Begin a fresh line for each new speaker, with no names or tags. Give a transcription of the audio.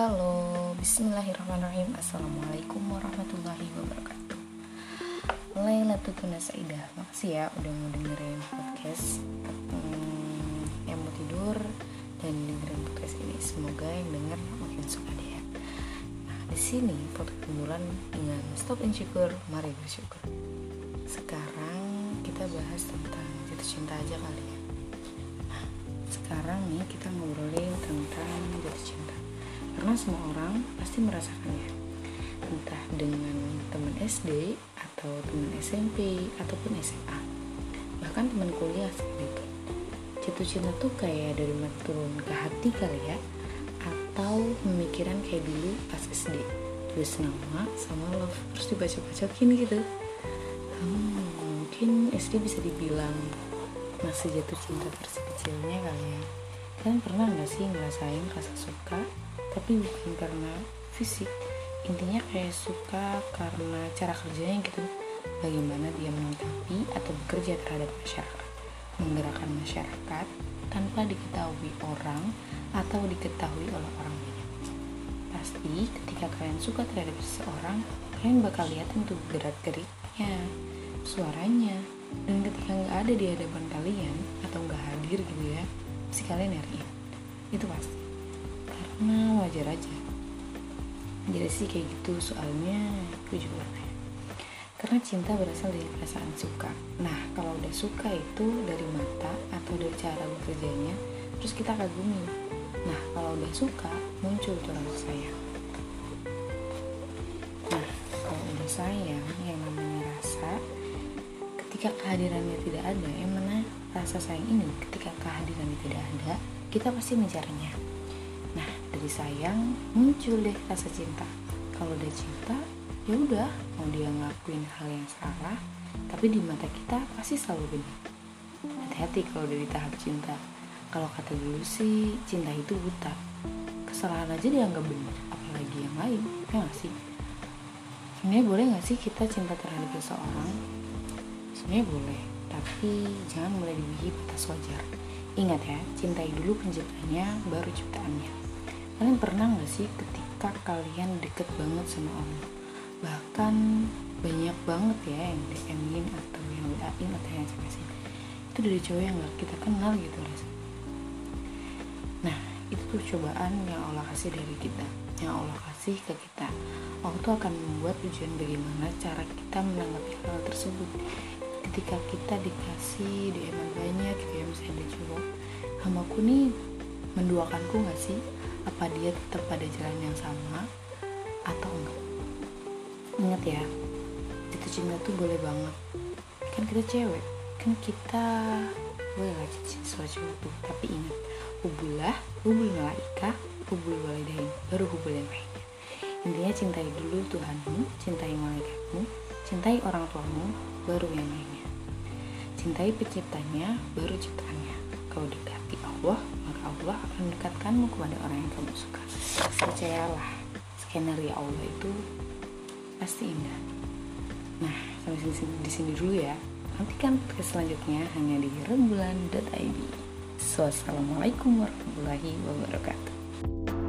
Halo, bismillahirrahmanirrahim. Assalamualaikum warahmatullahi wabarakatuh. Lailatul Tuna Saidah Makasih ya udah mau dengerin podcast. Hmm, Yang mau tidur dan dengerin podcast ini. Semoga yang denger makin suka deh ya. Nah di sini podcast dengan Stop Insecure, Mari Bersyukur. Sekarang kita bahas tentang jatuh cinta aja kali ya. Nah sekarang nih kita ngobrolin tentang jatuh cinta karena semua orang pasti merasakannya entah dengan teman SD atau teman SMP ataupun SMA bahkan teman kuliah sekalipun jatuh cinta tuh kayak dari mata turun ke hati kali ya. Atau pemikiran kayak dulu pas SD tulis nama sama love. Terus dibaca-bacokin gitu. Hmm, mungkin SD bisa dibilang masih jatuh cinta versi kecilnya kali ya. Kalian pernah nggak sih ngerasain rasa suka tapi bukan karena fisik. Intinya kayak suka karena cara kerjanya gitu. Bagaimana dia menyikapi atau bekerja terhadap masyarakat. Menggerakkan masyarakat tanpa diketahui orang atau diketahui oleh orang banyak pasti ketika kalian suka terhadap seseorang kalian bakal lihat tuh gerak geriknya suaranya. Dan ketika nggak ada di hadapan kalian atau nggak hadir gitu ya pasti kalian nyariin. Itu pasti karena wajar aja. Jadi sih kayak gitu soalnya gue juga karena cinta berasal dari perasaan suka. Nah kalau udah suka itu dari mata atau dari cara bekerjanya terus kita kagumi. Nah kalau udah suka muncul tuh rasa sayang. Nah kalau udah sayang yang namanya rasa ketika kehadirannya tidak ada yang mana rasa sayang ini ketika kehadirannya tidak ada kita pasti mencarinya. Nah, dari sayang muncul deh rasa cinta. Kalau udah cinta, ya udah, mau dia ngelakuin hal yang salah, tapi di mata kita pasti selalu benar. Hati-hati kalau udah di tahap cinta. Kalau kata dulu sih, cinta itu buta. Kesalahan aja dianggap benar, apalagi yang lain, ya gak sih? Sebenarnya boleh gak sih kita cinta terhadap seseorang? Sebenarnya boleh, tapi jangan mulai dibikin batas wajar. Ingat ya, cintai dulu penciptanya, baru ciptaannya. Kalian pernah gak sih ketika kalian deket banget sama orang? Bahkan banyak banget ya yang DM-in atau yang WA-in atau yang SMS-in. Itu dari cowok yang gak kita kenal gitu rasanya. Nah, itu tuh cobaan yang Allah kasih dari kita. Yang Allah kasih ke kita. Allah tuh akan membuat tujuan bagaimana cara kita menanggapi hal tersebut ketika kita dikasih DM banyak gitu ya misalnya ada cowok hamaku nih menduakanku gak sih apa dia tetap pada jalan yang sama atau enggak? Ingat ya itu cinta tuh boleh banget. Kan kita cewek kan kita boleh lah siswa cowok tuh. Tapi ingat hubullah hubul malaika hubul walidain baru hubul yang lainnya. Intinya cintai dulu Tuhanmu cintai malaikatmu cintai orang tuamu baru yang lainnya. Cintai penciptanya baru ciptaannya. Kau dekati Allah Allah akan mendekatkanmu kepada orang yang kamu suka. Percayalah skenario Allah itu pasti indah. Nah sampai sini, di sini dulu ya. Nantikan podcast selanjutnya hanya di rembulan.id so, Wassalamualaikum warahmatullahi wabarakatuh